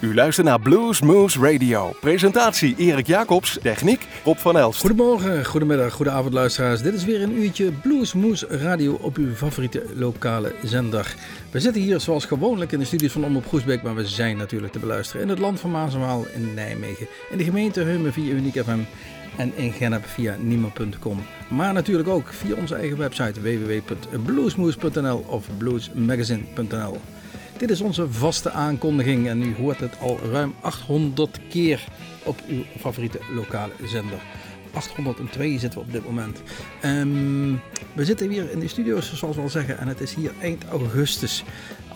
U luistert naar Blues Moose Radio. Presentatie Erik Jacobs, techniek Rob van Elst. Goedemorgen, goedemiddag, goedenavond luisteraars. Dit is weer een uurtje Blues Moose Radio op uw favoriete lokale zender. We zitten hier zoals gewoonlijk in de studios van Omroep Groesbeek, maar we zijn natuurlijk te beluisteren in het land van Maas in Nijmegen. In de gemeente Heumen via Uniek FM en in Genep via niemand.com. Maar natuurlijk ook via onze eigen website www.bluesmoose.nl of bluesmagazine.nl. Dit is onze vaste aankondiging en u hoort het al ruim 800 keer op uw favoriete lokale zender. 802 zitten we op dit moment. Ehm, we zitten weer in de studio's, zoals we al zeggen, en het is hier eind augustus.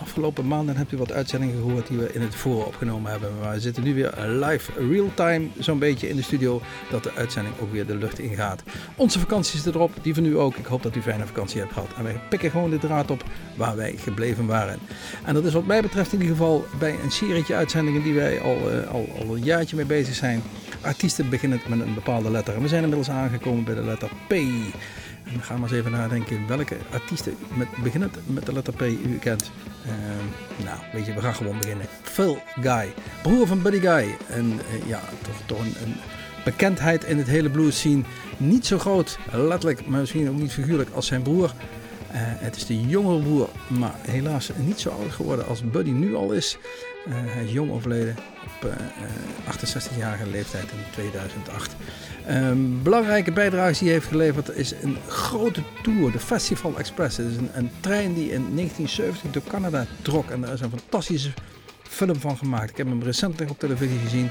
Afgelopen maanden hebt u wat uitzendingen gehoord die we in het voor opgenomen hebben. Maar we zitten nu weer live, real-time, zo'n beetje in de studio, dat de uitzending ook weer de lucht ingaat. Onze vakantie zit erop, die van u ook. Ik hoop dat u fijne vakantie hebt gehad. En wij pikken gewoon de draad op waar wij gebleven waren. En dat is wat mij betreft in ieder geval bij een serietje uitzendingen die wij al, uh, al, al een jaartje mee bezig zijn. Artiesten beginnen met een bepaalde letter. En we zijn inmiddels aangekomen bij de letter P. En ga maar eens even nadenken welke artiesten met, beginnend met de letter P u kent. Uh, nou, weet je, we gaan gewoon beginnen. Phil Guy, broer van Buddy Guy. En uh, ja, toch, toch een, bekendheid in het hele blues scene. Niet zo groot, letterlijk, maar misschien ook niet figuurlijk als zijn broer. Uh, het is de jongere broer, maar helaas niet zo oud geworden als Buddy nu al is. hij is jong overleden op 68-jarige leeftijd in 2008. Um, belangrijke bijdrage die hij heeft geleverd is een grote tour, de Festival Express. Het is een, een, trein die in 1970 door Canada trok en daar is een fantastische film van gemaakt. Ik heb hem recentelijk op televisie gezien.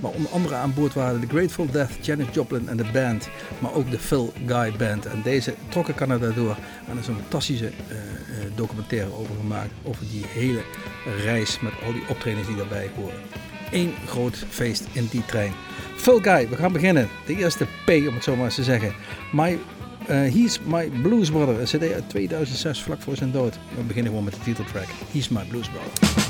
Maar onder andere aan boord waren de Grateful Dead, Janis Joplin en de band. Maar ook de Phil Guy Band. En deze trokken Canada door. En er is een fantastische uh, uh, documentaire over gemaakt. Over die hele reis met al die optredens die daarbij horen. Eén groot feest in die trein. Guy, we gaan beginnen. De eerste P, om het zo maar eens te zeggen. My, uh, He's My Blues Brother, een cd uit 2006, vlak voor zijn dood. We beginnen gewoon met de titeltrack. He's My Blues Brother.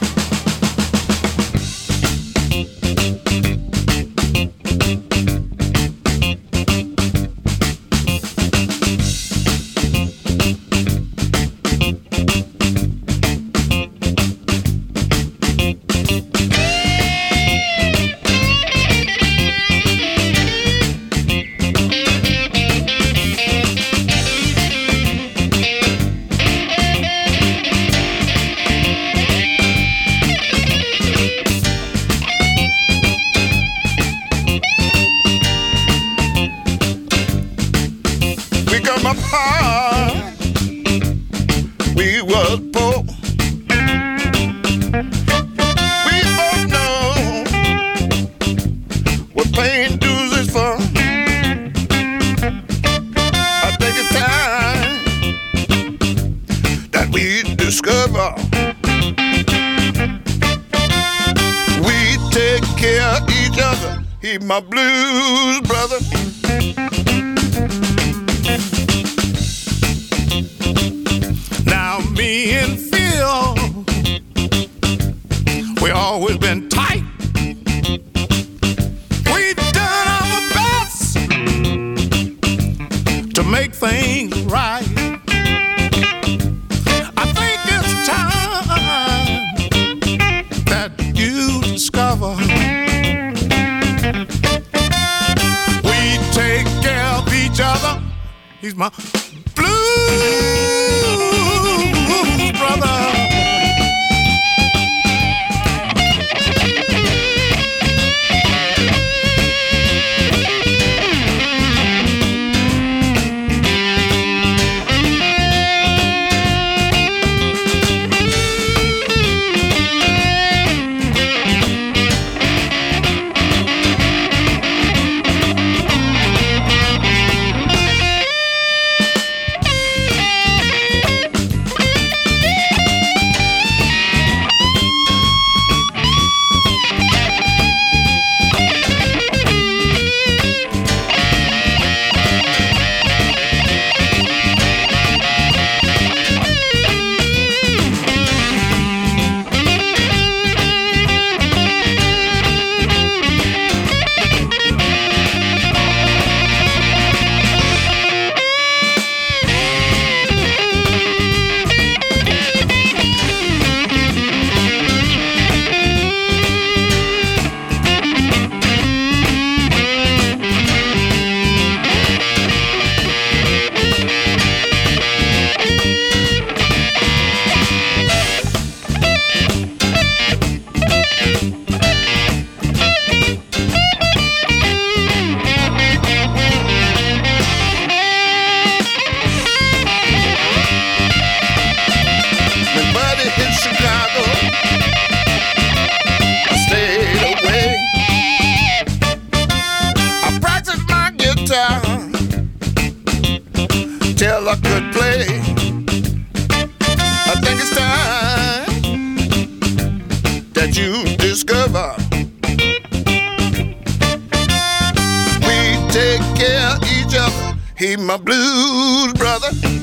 He's my blues tell I could play. I think it's time that you discover. We take care of each other. He my blues brother.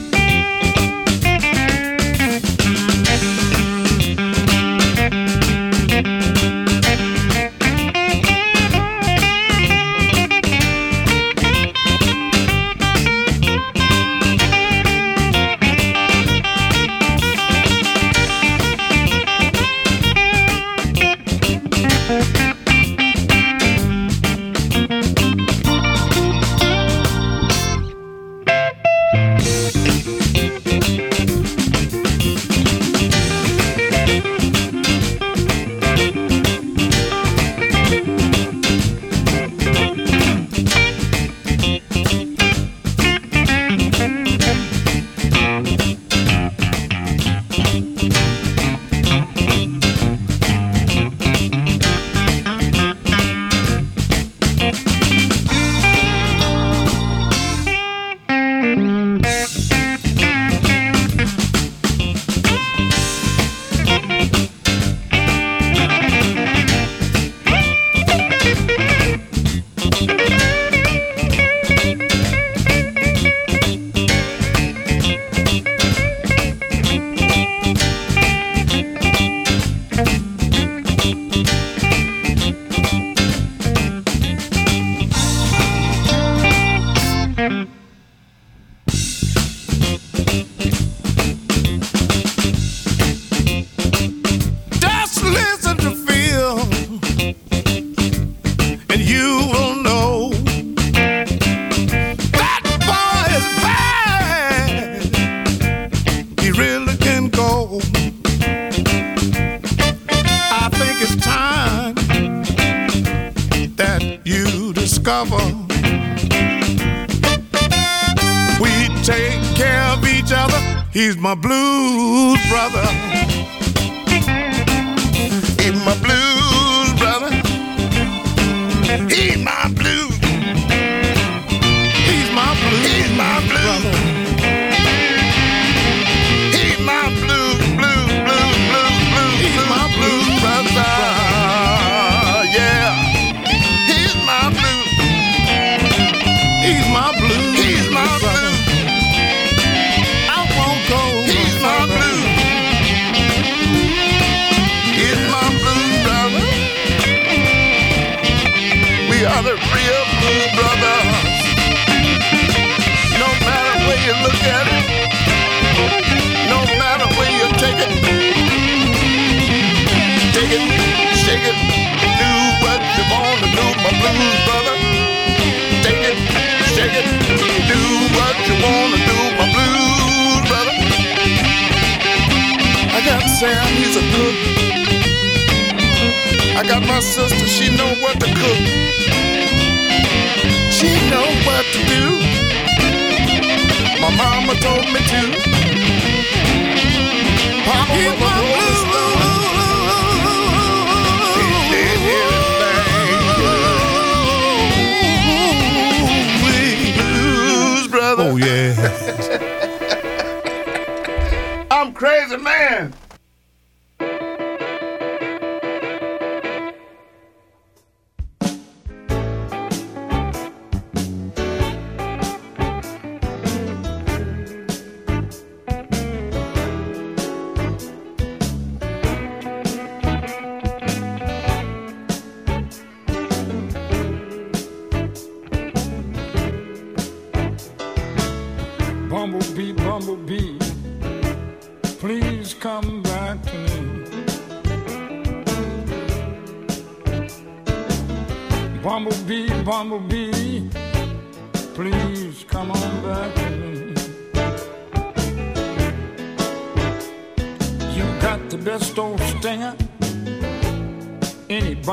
yeah. I'm crazy man.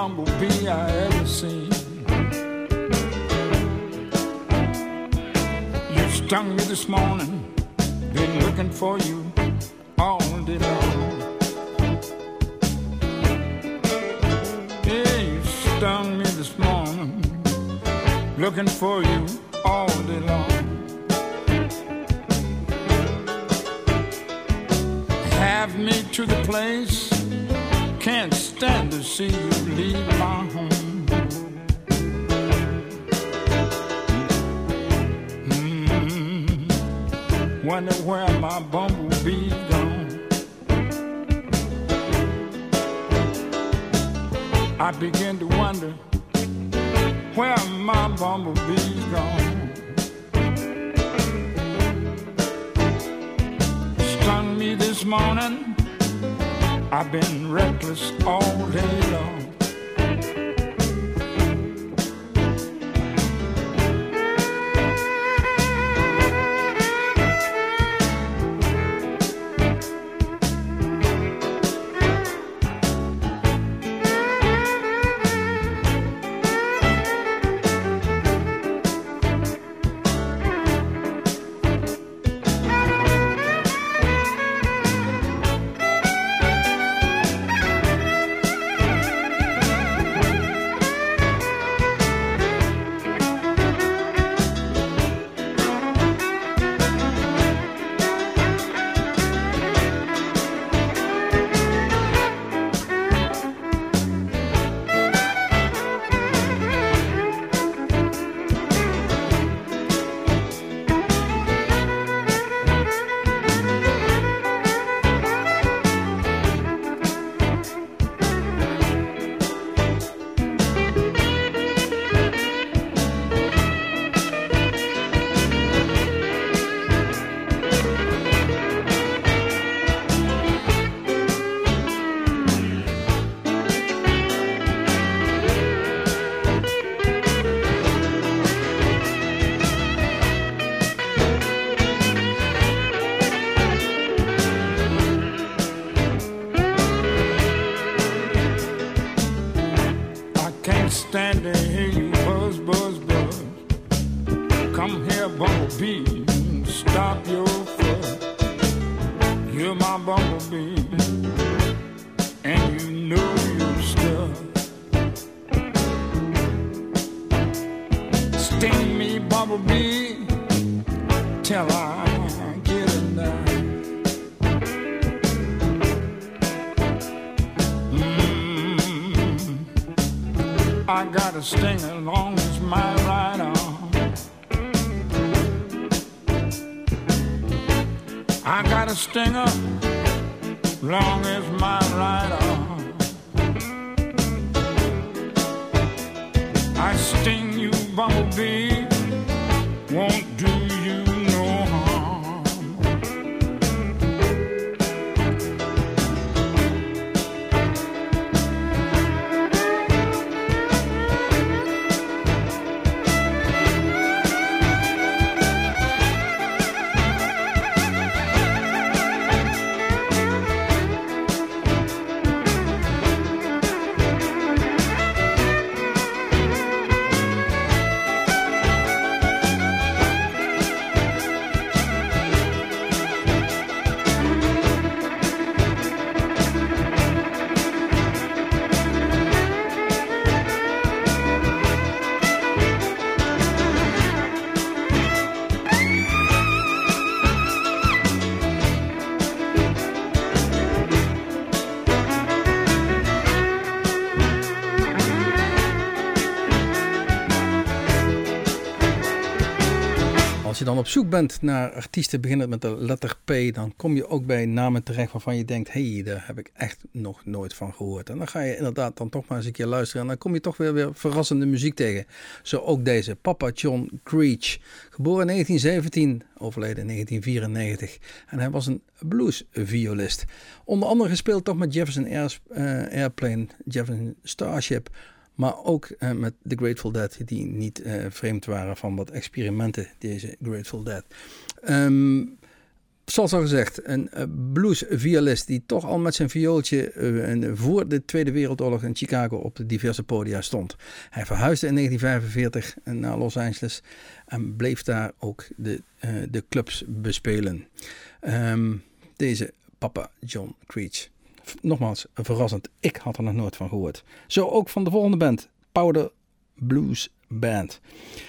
bumblebee I ever seen. You stung me this morning, been looking for you Brooklyn. Till I get enough. Mm. I got a sting as long as my right arm. I got a stinger long as my right arm. I sting you, bumblebee, won't do op zoek bent naar artiesten beginnend met de letter P, dan kom je ook bij namen terecht waarvan je denkt, hé, hey, daar heb ik echt nog nooit van gehoord. En dan ga je inderdaad dan toch maar eens een keer luisteren en dan kom je toch weer, weer verrassende muziek tegen. Zo ook deze, Papa John Creech, geboren in 1917, overleden in 1994. En hij was een bluesviolist. Onder andere gespeeld toch met Jefferson eh, Airplane, Jefferson Starship, maar ook eh, met The Grateful Dead, die niet eh, vreemd waren van wat experimenten, deze Grateful Dead. Ehm, zoals al gezegd, een uh, bluesviolist die toch al met zijn viooltje eh, en voor de Tweede Wereldoorlog in Chicago op de diverse podia stond. Hij verhuisde in 1945 naar Los Angeles en bleef daar ook de, eh, de clubs bespelen. Ehm, deze papa John Creech. Nogmaals, verrassend. Ik had er nog nooit van gehoord. Zo ook van de volgende band, Powder Blues Band.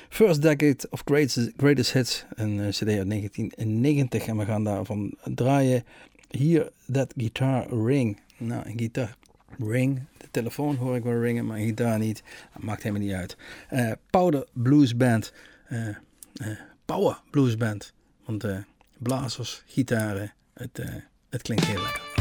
First Decade of Greatest, greatest Hits, een uh, cd uit 1990. En we gaan daarvan draaien. Hier, That Guitar Ring. Nou, een gitaar Ring, de telefoon hoor ik wel ringen, maar gitaar niet. Dat maakt helemaal niet uit. Eh, Powder Blues Band. eh, eh, power Blues Band. Want eh, blazers, gitaren, het, eh, het klinkt heel lekker.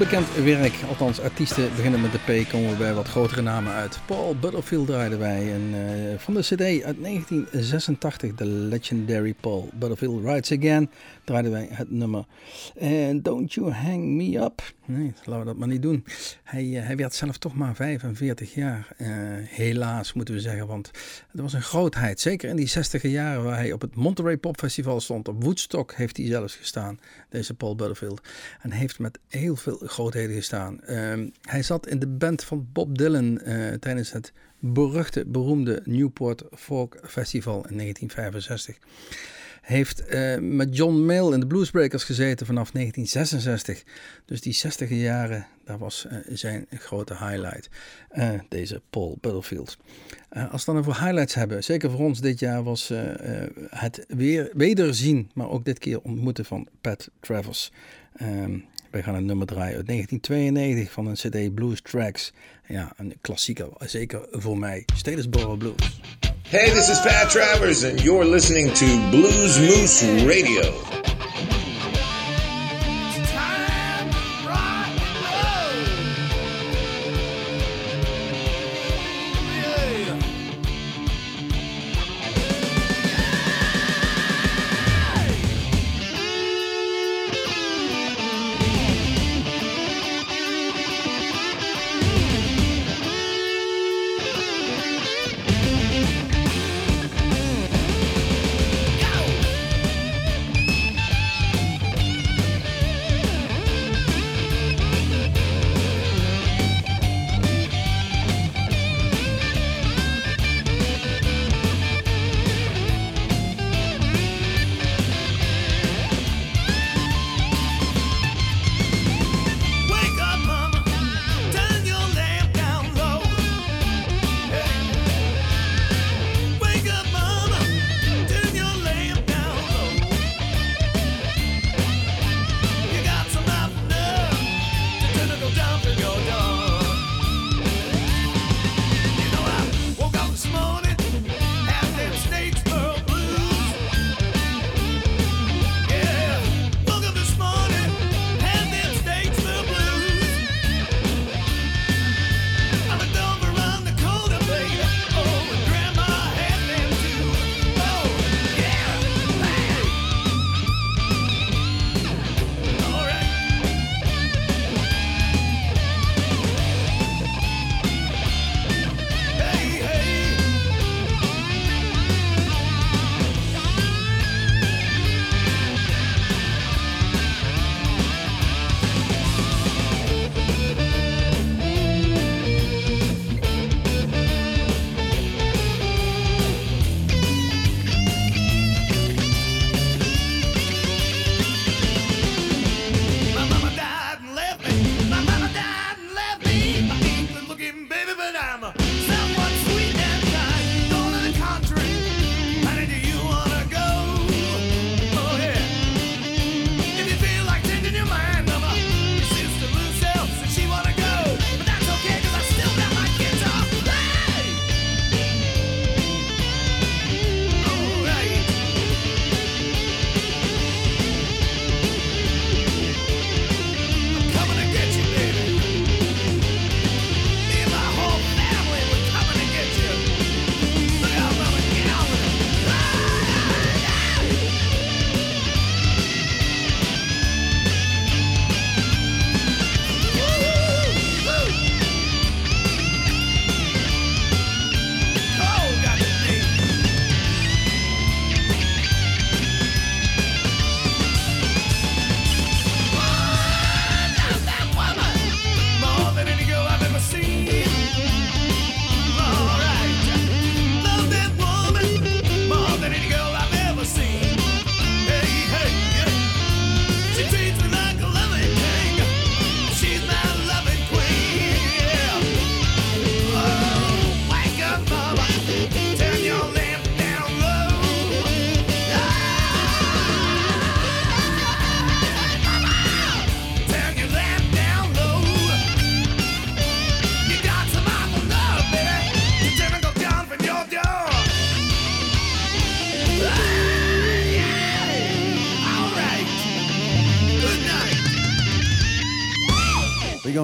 Onbekend werk, althans artiesten beginnen met de P, komen we bij wat grotere namen uit. Paul Butterfield draaiden wij en, eh, van de CD uit 1986, de legendary Paul Butterfield Rides Again, draaiden wij het nummer And Don't You Hang Me Up. Nee, laten we dat maar niet doen. Hij, eh, hij werd zelf toch maar 45 jaar, eh, helaas moeten we zeggen, want het was een grootheid. Zeker in die 60 jaren waar hij op het Monterey Pop Festival stond, op Woodstock heeft hij zelfs gestaan, deze Paul Butterfield. En heeft met heel veel grootheden gestaan. Ehm, hij zat in de band van Bob Dylan eh, tijdens het beruchte, beroemde Newport Folk Festival in 1965. Heeft eh, met John Mill in de Bluesbreakers gezeten vanaf 1966. Dus die 60 jaren, dat was eh, zijn grote highlight. Deze Paul Butterfield. Als we dan over highlights hebben, zeker voor ons dit jaar was het weer, wederzien, maar ook dit keer ontmoeten van Pat Travers. Ehm, wij gaan een nummer draaien uit 1992 van een CD Blues Tracks. Ja, een klassieker, zeker voor mij. Statesboro Blues. Hey, this is Pat Travers, and you're listening to Blues Moose Radio.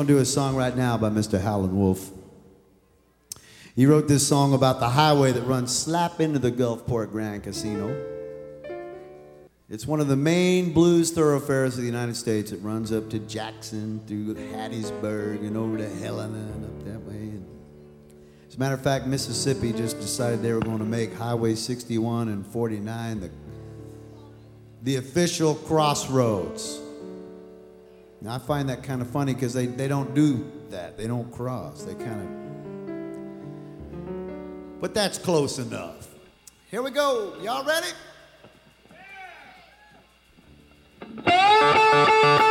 Going to do a song right now by Mr. Howlin' Wolf. He wrote this song about the highway that runs slap into the Gulfport Grand Casino. It's one of the main blues thoroughfares of the United States. It runs up to Jackson, through Hattiesburg, and over to Helena, and up that way. As a matter of fact, Mississippi just decided they were going to make Highway 61 and 49 the, the official crossroads. I find that kind of funny because they, they don't do that. They don't cross. They kind of. But that's close enough. Here we go. Y'all ready? I'm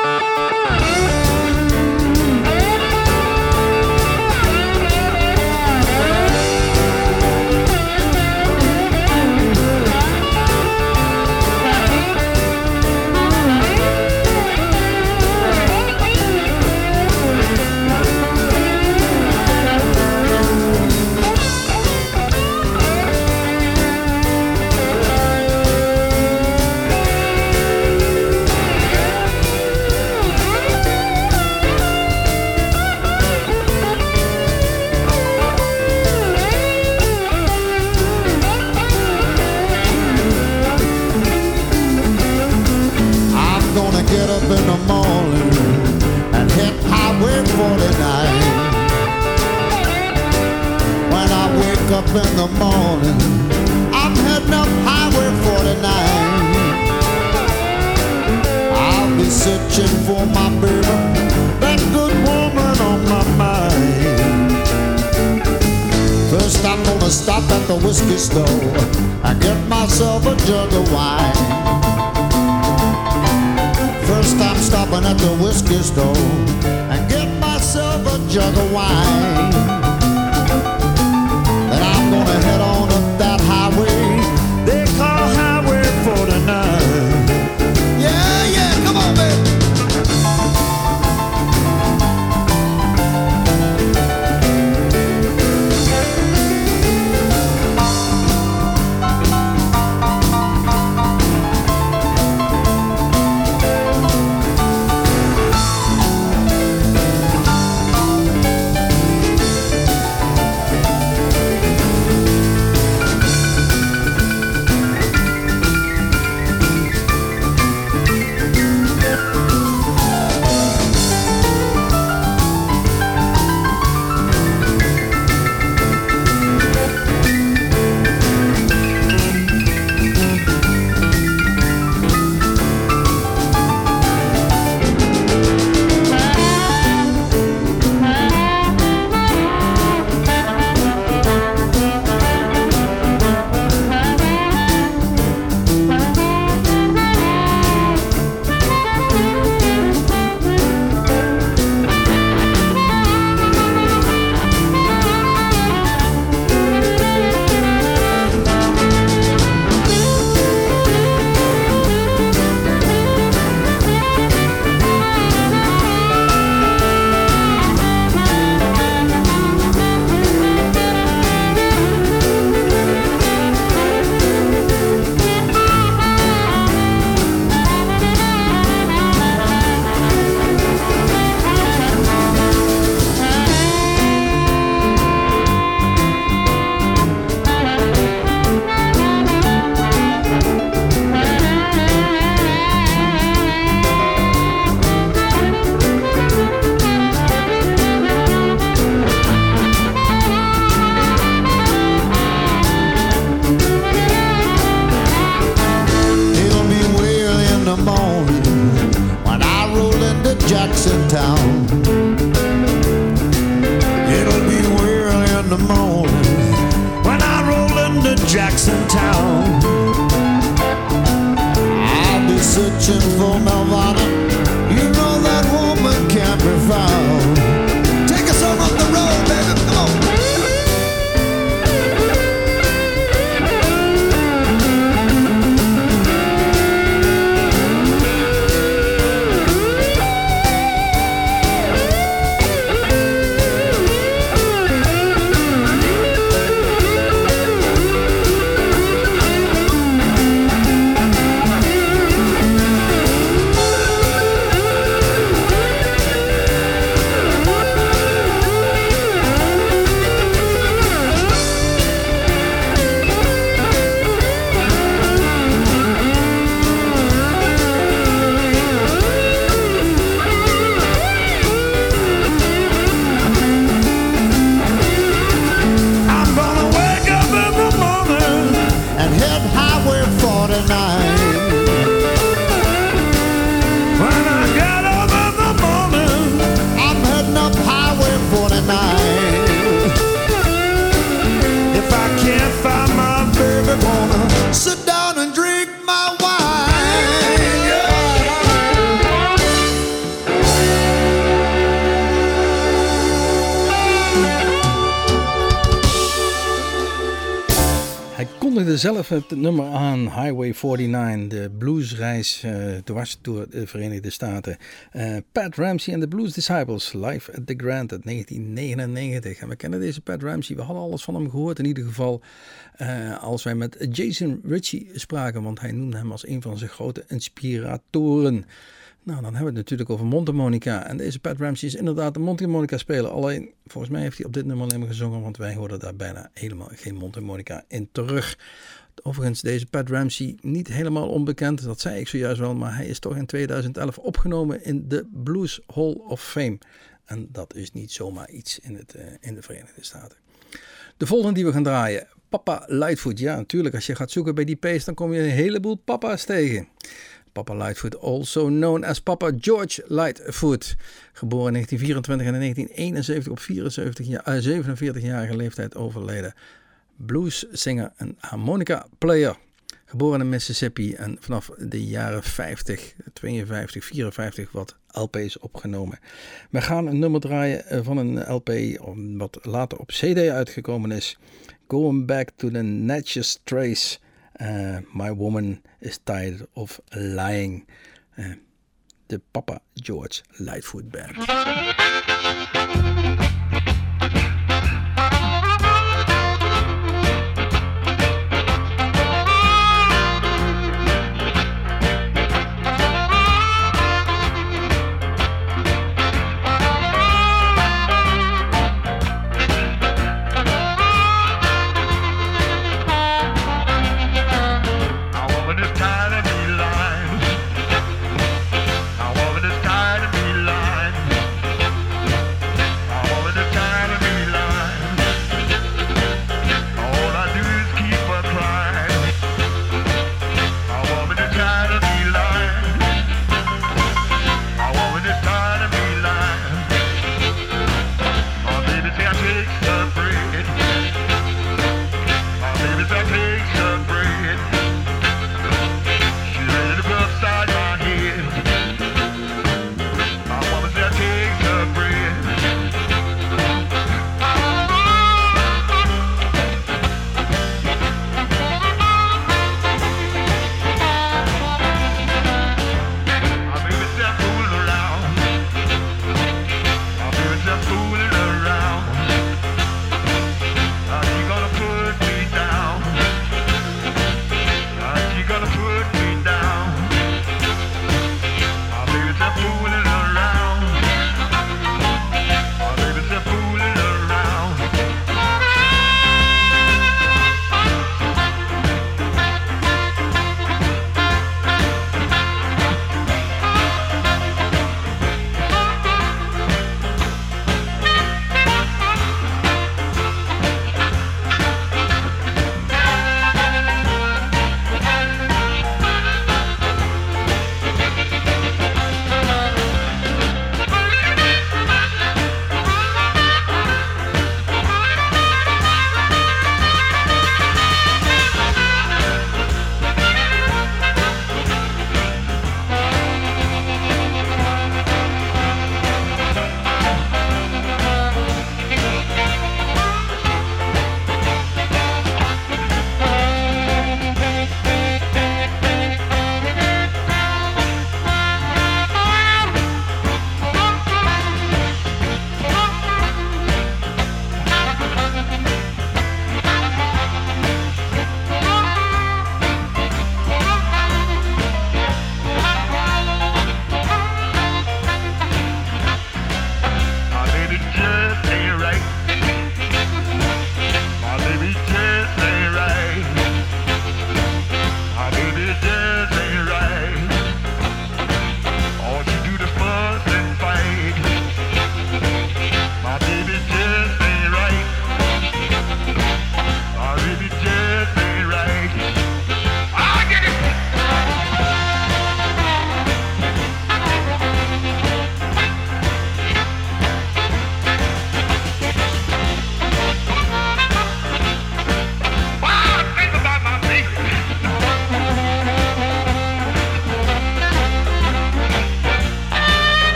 zelf het nummer aan, Highway 49, de bluesreis uh, dwars door de Verenigde Staten. Uh, Pat Ramsey en de Blues Disciples, live at the Grand uit 1999. En we kennen deze Pat Ramsey, we hadden alles van hem gehoord in ieder geval. Uh, als wij met Jason Ritchie spraken, want hij noemde hem als een van zijn grote inspiratoren. Nou, dan hebben we het natuurlijk over Montemonica. En deze Pat Ramsey is inderdaad een Montemonica speler. Alleen, volgens mij heeft hij op dit nummer alleen maar gezongen, want wij hoorden daar bijna helemaal geen Montemonica in terug. Overigens, deze Pat Ramsey niet helemaal onbekend, dat zei ik zojuist wel, maar hij is toch in 2011 opgenomen in de Blues Hall of Fame. En dat is niet zomaar iets in, het, uh, in de Verenigde Staten. De volgende die we gaan draaien, Papa Lightfoot. Ja, natuurlijk, als je gaat zoeken bij die pace, dan kom je een heleboel papa's tegen. Papa Lightfoot, also known as Papa George Lightfoot. Geboren in 1924 en in 1971 op 74 jaar, 47-jarige leeftijd overleden. Blueszanger en harmonica player. Geboren in Mississippi en vanaf de jaren 50, 52, 54 wat LP's opgenomen. We gaan een nummer draaien van een LP wat later op CD uitgekomen is. Going Back to the Natchez Trace. Uh, my woman is tired of lying. Uh, the Papa George Lightfoot Band.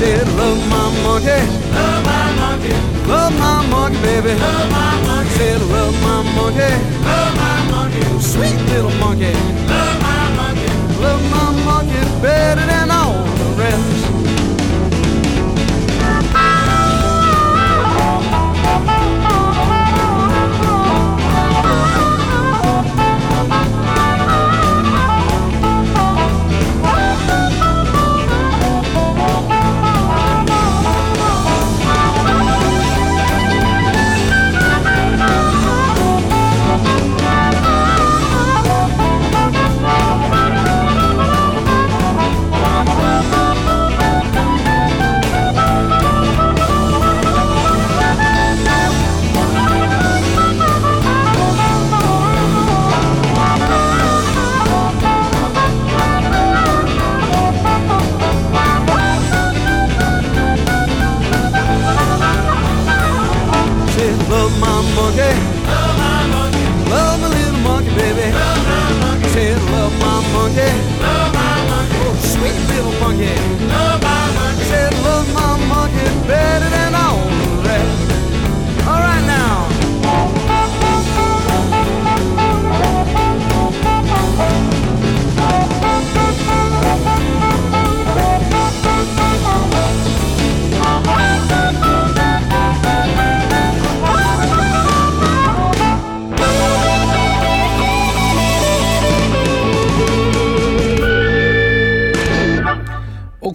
Said, Love my monkey, love my monkey, love my monkey, baby, love my monkey. Said, Love my monkey, love my monkey, sweet little monkey, love my monkey, love my monkey better than all the rest.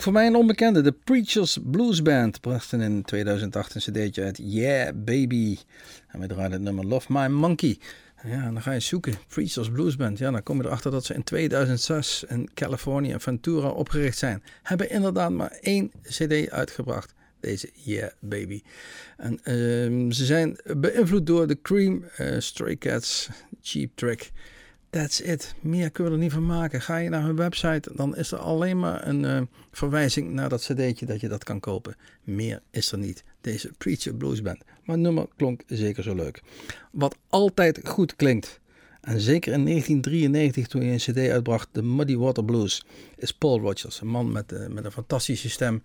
Voor mij een onbekende. De Preachers Blues Band brachten in 2008 een cd'tje uit. Yeah, baby. En we draaiden het nummer Love My Monkey. Ja, dan ga je zoeken. Preachers Blues Band. Ja, dan kom je erachter dat ze in 2006 in Californië en Ventura opgericht zijn. Hebben inderdaad maar één cd uitgebracht. Deze Yeah Baby. En ehm, ze zijn beïnvloed door de Cream, eh, Stray Cats, Cheap Trick. That's it. Meer kunnen we er niet van maken. Ga je naar hun website, dan is er alleen maar een eh, verwijzing naar dat cd'tje dat je dat kan kopen. Meer is er niet. Deze Preacher Blues Band. Maar nummer klonk zeker zo leuk. Wat altijd goed klinkt, en zeker in 1993 toen hij een cd uitbracht, de Muddy Water Blues, is Paul Rogers. Een man met, eh, met een fantastische stem,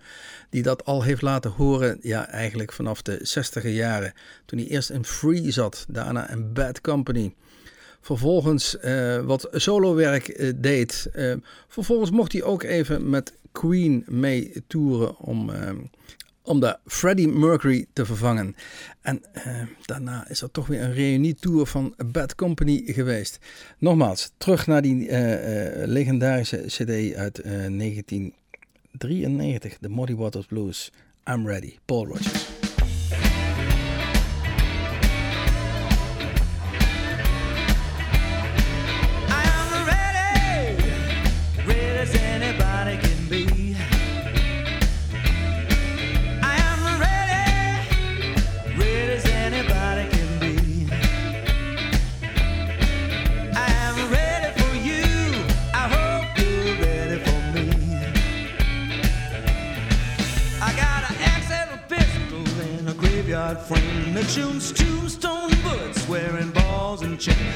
die dat al heeft laten horen, ja eigenlijk vanaf de 60 jaren. Toen hij eerst in Free zat, daarna in Bad Company vervolgens eh, wat solowerk eh, deed. Eh, vervolgens mocht hij ook even met Queen mee toeren om, eh, om de Freddie Mercury te vervangen. En eh, daarna is er toch weer een reunietour van Bad Company geweest. Nogmaals, terug naar die legendarische cd uit eh, 1993, The Muddy Waters Blues. I'm Ready, Paul Rogers. attention.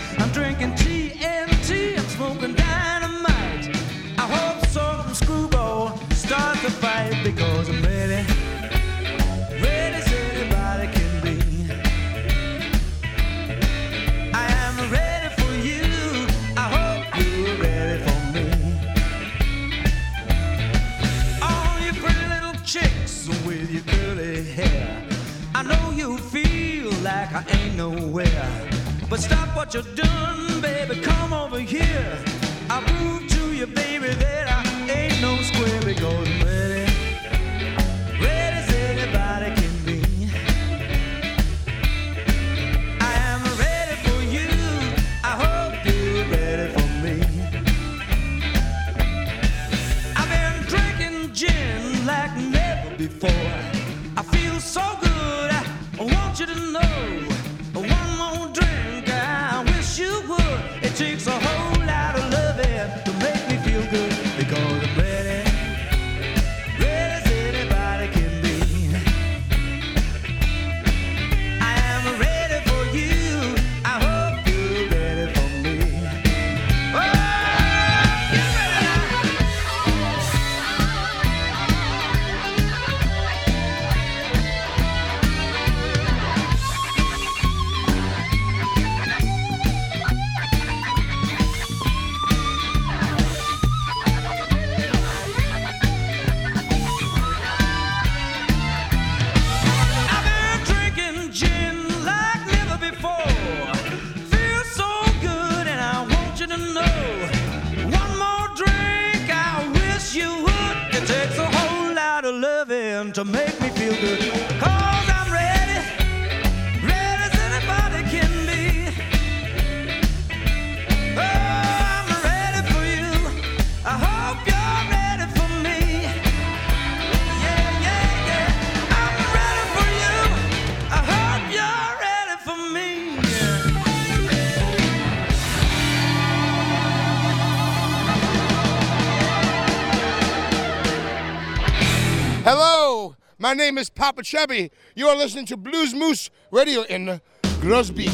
My name is Papa Chubby. You are listening to Blues Moose Radio in Grosbeek.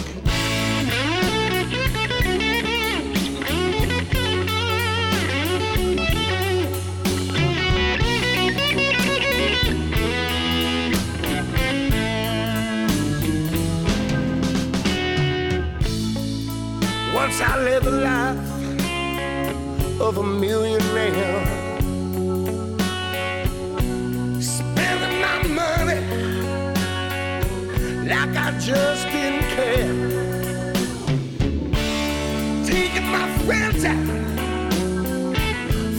Once I lived a life of a millionaire, just didn't care. Taking my friends out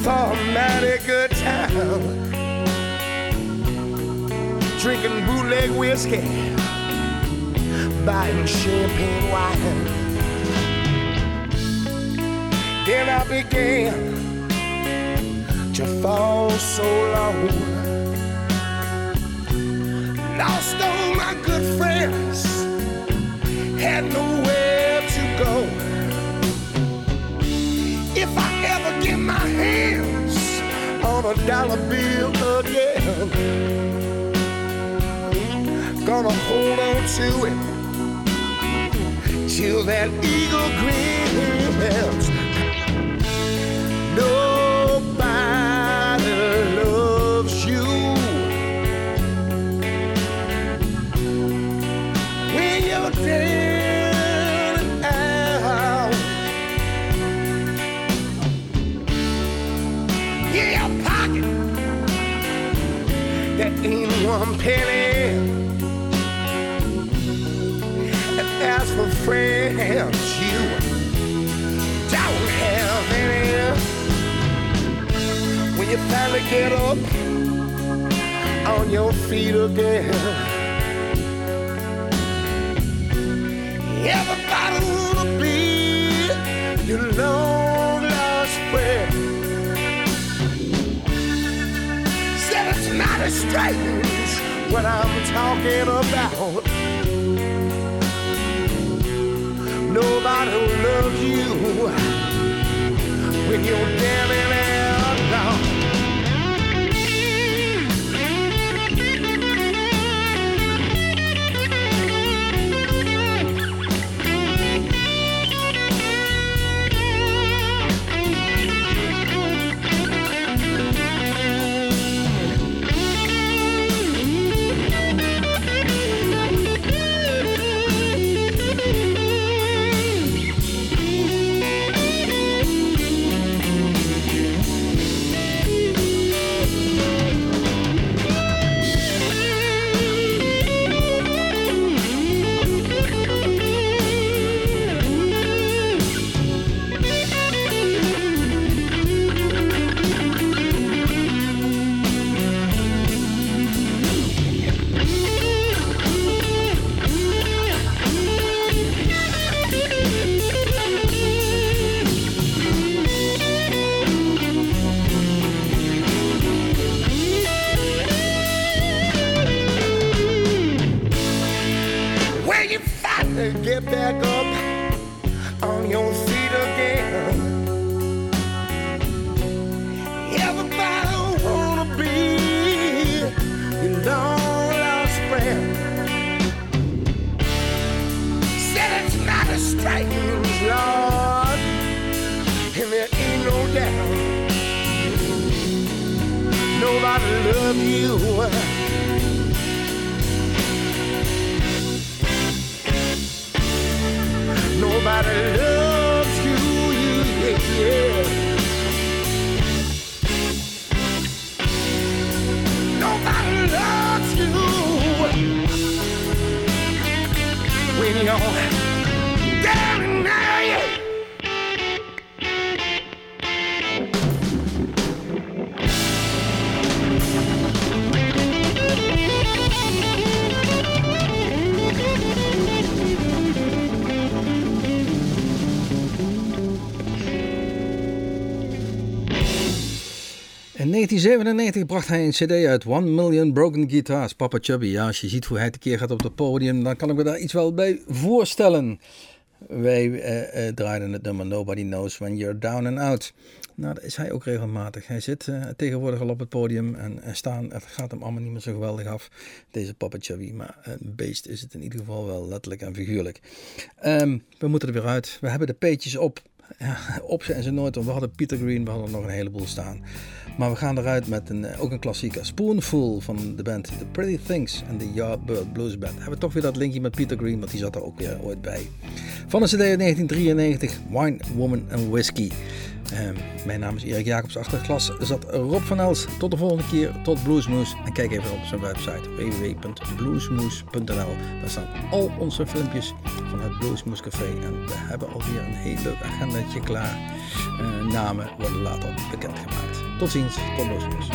for a mighty good time, drinking bootleg whiskey, buying champagne wine. Then I began to fall so low. Lost all my good friends, had nowhere to go. If I ever get my hands on a dollar bill again, gonna hold on to it till that eagle grins. Nobody loves you penny. And as for friends, you don't have any. When you finally get up on your feet again, everybody wanna be your long lost friend. Said it's mighty strange what I'm talking about. Nobody will love you when you're and out. 1997 bracht hij een cd uit, One Million Broken Guitars, Papa Chubby. Ja, als je ziet hoe hij tekeer gaat op het podium, dan kan ik me daar iets wel bij voorstellen. Wij eh, eh, draaiden het nummer Nobody Knows When You're Down and Out. Nou, dat is hij ook regelmatig. Hij zit eh, tegenwoordig al op het podium en, en staan. Het gaat hem allemaal niet meer zo geweldig af, deze Papa Chubby. Maar een beest is het in ieder geval wel letterlijk en figuurlijk. Ehm, we moeten er weer uit. We hebben de peetjes op. Op zijn ze nooit, we hadden Peter Green, we hadden nog een heleboel staan. Maar we gaan eruit met een, eh, ook een klassieker. Spoonful van de band The Pretty Things en de Yardbird Blues Band. Hebben we toch weer dat linkje met Peter Green, want die zat er ook weer ooit bij. Van de CD uit 1993, Wine, Woman and Whiskey. Ehm, mijn naam is Erik Jacobs. Achter het glas zat Rob van Els. Tot de volgende keer, tot Bluesmoes. En kijk even op zijn website www.bluesmoes.nl. Daar staan al onze filmpjes van het Bluesmoes Café. En we hebben alweer een heel agendaatje klaar. Eh, namen worden later bekendgemaakt. Tot ziens, tot Bluesmoes.